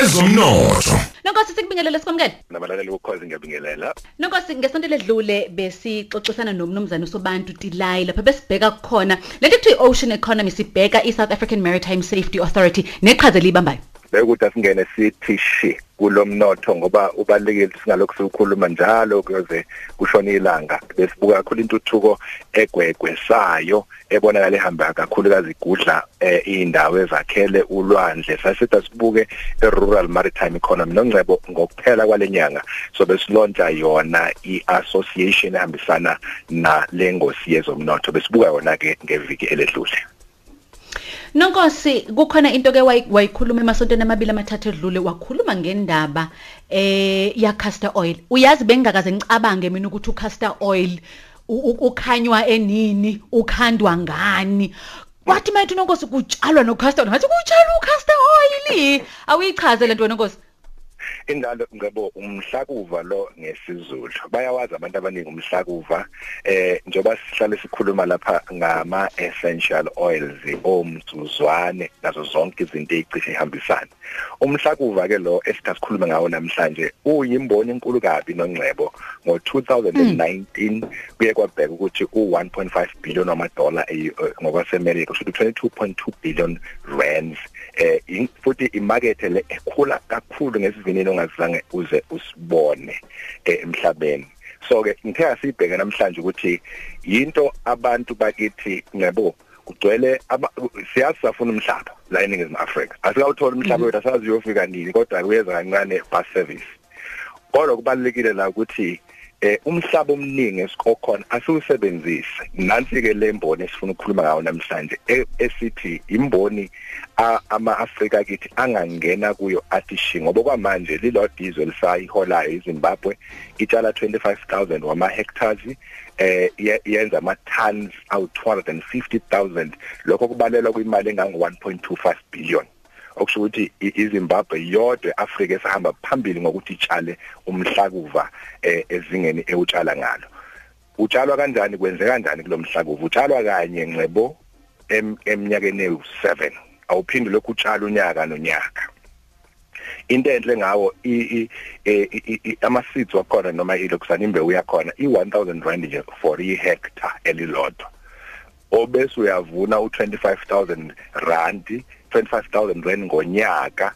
ezomnotho Nonkosi sikubingelele sikwamukele. nabalaleli bokhozi ngiyabingelela Nonkosi ngesonto ledlule besixoxisana nomnumzana uSobantu Tilai lapha besibheka khona lento ekuthiwa i-Ocean Economy sibheka i-South African Maritime Safety Authority neqhaza libambayo. bekuthi asingene sithi shi kulomnotho ngoba ubalekile singalokho sikhuluma njalo kuyoze kushona ilanga. Besibuka kakhulu intuthuko egwegwesayo ebonakala ehamba kakhulukazi igudla eh, indawo ezakhele ulwandle. Sasithi sibuke i-rural maritime economy nongcebo ngokuphela kwalenyanga so besilontsha yona i-association ehambisana na lengosi yezomnotho. Besibuka yona ke ngeviki eledlule Nonkosi kukhona into ke wayi- wayikhuluma emasontweni amabili amathathu edlule wakhuluma ngendaba eh ya castor oil. Uyazi bengingakaze ngicabange mina ukuthi u castor oil u- u- ukhanywa enini, ukhandwa ngani. Wathi mayithi nonkosi kutshalwa no castor oil. Ngathi kutshalwa u castor oil. Awuyichaze lento wena nonkosi. Indalo ngebo umhlakuva lo ngesizulu. Bayawazi abantu abaningi umhlakuva eh njoba sihlale sikhuluma lapha ngama essential oils omsuzwane nazo zonke izinto ezicishe ihambisana umhlakuva ke lo esithathikhuluma ngawo namhlanje uyimboni enkulu kabi nongcebo ngo2019 kuye kwabheka ukuthi u1.5 billion wamadola ngokwaseMelika kusho ukuthi 22.2 billion rands. Eh futhi imarket le ekhula kakhulu ngesivinini ongazange uze usibone eh, emhlabeni. So ke ngithe asibheke namhlanje ukuthi yinto abantu bakithi ngebo kugcwele aba- siyazi safuna umhlaba la eningizimu Afrika. Asikawuthola umhlaba wethu asazi uyofika nini kodwa kuyeza kancane bus service. Kodwa kubalekile la ukuthi eh umhlaba omningi esikokhona asiwusebenzise nansi ke lemboni esifuna ukukhuluma ngayo namhlanje e- esithi imboni a- ama-Afrika kithi angangena kuyo athi ngoba kwamanje lilo diesel lisayiholayo iZimbabwe itshala 25000 wama hectares eh ye- yenza ama tons awu 250000 lokho kubalelwa kwimali engango 1.25 billion. Okusho ukuthi iZimbabwe yodwa eAfrika esahamba phambili ngokuthi itshale umhlakuva eh, ezingeni ewutshala ngalo. Utshalwa kanjani? Kwenzeka kanjani kulomhlakuva utshalwa kanye ngcebo em- eminyakeni ewu7 awuphindi lokhu utshala unyaka nonyaka. Into enhle ngawo i- eh, ama seeds wakhona noma ilokusana imbewu yakhona i1000 rand nje for i hectare elilodwa. Obese uyavuna u25000 rand 25000 rand ngonyaka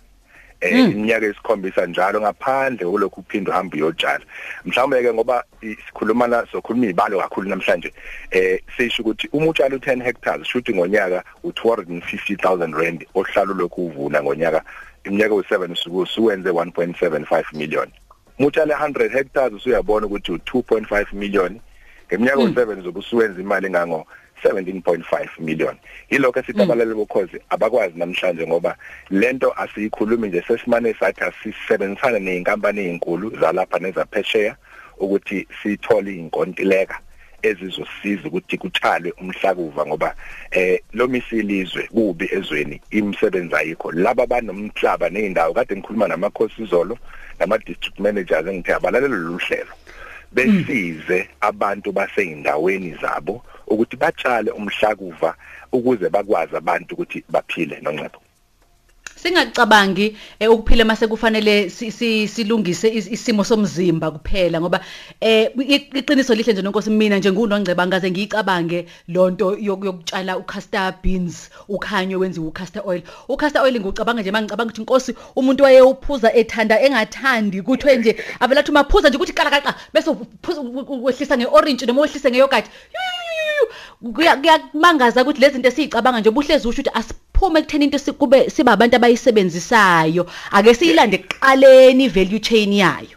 eh iminyaka esikhombisa njalo ngaphandle kulokhu uphinde uhamba uyotshala mhlawumbe ke ngoba sikhuluma la sokhuluma izibalo kakhulu namhlanje eh sisho ukuthi uma utshala u10 hectares shuthi ngonyaka u250000 rand ohlala lokhu uvuna ngonyaka iminyaka u7 usuku usuwenze 1.75 million. Mutshala 100 hectares usuyabona ukuthi u2.5 million. Ngeminyaka u7 zobe usuwenza imali engango 17.5 million. Yilokho esithi abalali bokhozi abakwazi namhlanje ngoba lento asiyikhulumi nje sesimane sathi asisebenzisana nezinkampani ezinkulu zalapha nezaphesheya ukuthi sithole inkontileka ezizosiza ukuthi kutshalwe umhlakuva ngoba eh lo misilizwe kubi ezweni imisebenzi ayikho. Laba banomhlaba nezindawo kade ngikhuluma namakhosi izolo nama district managers engithe abalalele lolu hlelo. Besize abantu baseyindaweni zabo ukuthi batshale umhlakuva ukuze bakwazi abantu ukuthi baphile nongcebo Singacabangi eh, ukuphila mase kufanele si- si- silungise is- isimo somzimba kuphela ngoba eh i- iqiniso lihle nje nonkosi mina nje ngunongceba ngaze ngiyicabange lonto yok- yokutshala ucastor beans ukhanyo wenziwe ucastor oil. Ucastor oil ngiucabanga nje mangicabanga ukuthi inkosi umuntu wayewuphuza ethanda engathandi kuthiwe nje avelathi umaphuza nje ukuthi qala qala bese uphuza wehlisa ngeorange noma wehlise ngeyogurt kuya kuyamangaza ukuthi lezi zinto esizicabanga nje buhlezi usho ukuthi asiphume kuthena into sikube siba abantu abayisebenzisayo. Ake siyilande ekuqaleni i-value chain yayo.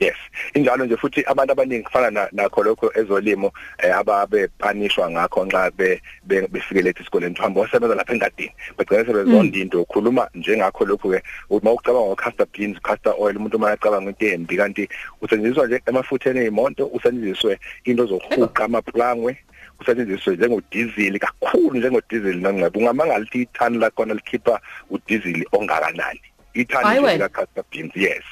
Yes injalo nje futhi abantu abaningi kufana na- nakho lokho ezolimo eh, ababe panishwa ngakho nxa be be- befike lethi esikoleni. Uhamba wasebenza lapha engadini bagcina sebezonda into ukhuluma njengakho lokho ke uma ucabanga ngo castor beans castor oil umuntu mayacabanga into embi kanti usetshenziswa nje emafutheni ezimoto usetshenziswe into zokuhuqa amaplangwe usetshenziswe njengodiesel kakhulu njengodiesel nongcebo ungamangala ukuthi ithani lakhona likhipha udiesel ongakanani. Ithani ka castor beans yes.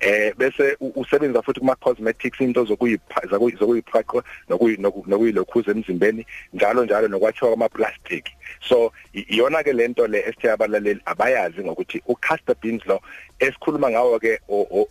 Eh bese usebenza futhi kuma cosmetics into zokuyipha zokuyiphaqwa nokuyilokhuza emzimbeni njalo njalo nokwathiwa kwama plastic so iyona ke lento le esithe abalaleli abayazi ngokuthi ucastor beans lo esikhuluma ngawo ke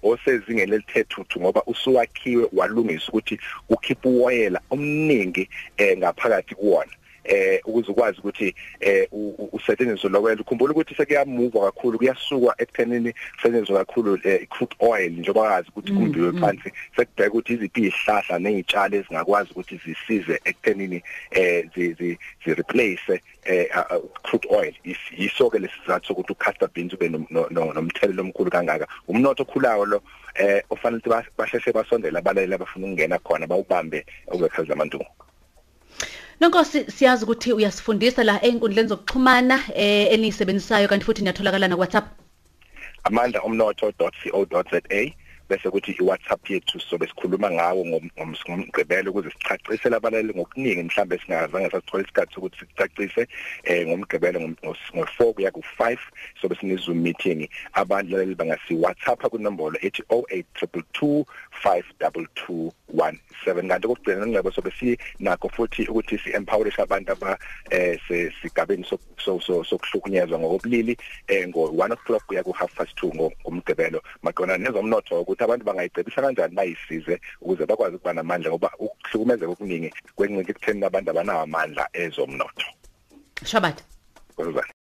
osezingeni elithethuthu ngoba usuwakhiwe walungisa ukuthi ukhipha uwoyela omningi eh ngaphakathi kuwona. Eh ukuze ukwazi ukuthi eh usetshenziswe lokwela ukhumbula ukuthi sekuyamuva kakhulu kuyasuka ekuthenini kusetshenziswe kakhulu crude oil njengoba wazi ukuthi kumbiwe phansi. Sekubheka ukuthi iziphi izihlahla nezitshalo ezingakwazi ukuthi zisize ekuthenini eh zi zi replace eh crude oil. Yiso ke lesizathu sokuthi ucastor beans ube nomthelelo omkhulu kangaka. Umnotho okhulayo lo eh ofanele ukuthi basheshe basondela abalali abafuna ukungena khona bawubambe okwekhali lamantungu Nonkosi siyazi ukuthi uyasifundisa la einkundleni zokuxhumana eh enisebenzisayo kanti futhi niyatholakala na WhatsApp amandla umnotho.co.za bese kuthi iWhatsApp yethu sobe sikhuluma ngawo ngomgqibelo ukuze sichacise labalali ngokuningi mhlambe singazange sasithola isikhathi sokuthi sicacise eh ngomgqibelo ngo4 kuya ku5 sobe sine Zoom meeting. Abalaleli bangasi WhatsApp kunombolo ethi 0822 52217 kanti kokugcina ngicebo sobe sinakho futhi ukuthi si empowerisha abantu aba eh sigabeni sokuhlukunyezwa ngokobulili eh ngo 1 o'clock kuya ku half past 2 ngomgqibelo maqona nezomnotho ukuthi abantu bangayicebisa kanjani bayisize ukuze bakwazi ukuba namandla ngoba ukuhlukumezeka okuningi kwencike ekutheni abantu abanawo amandla ezomnotho. Shabat. Kwenzani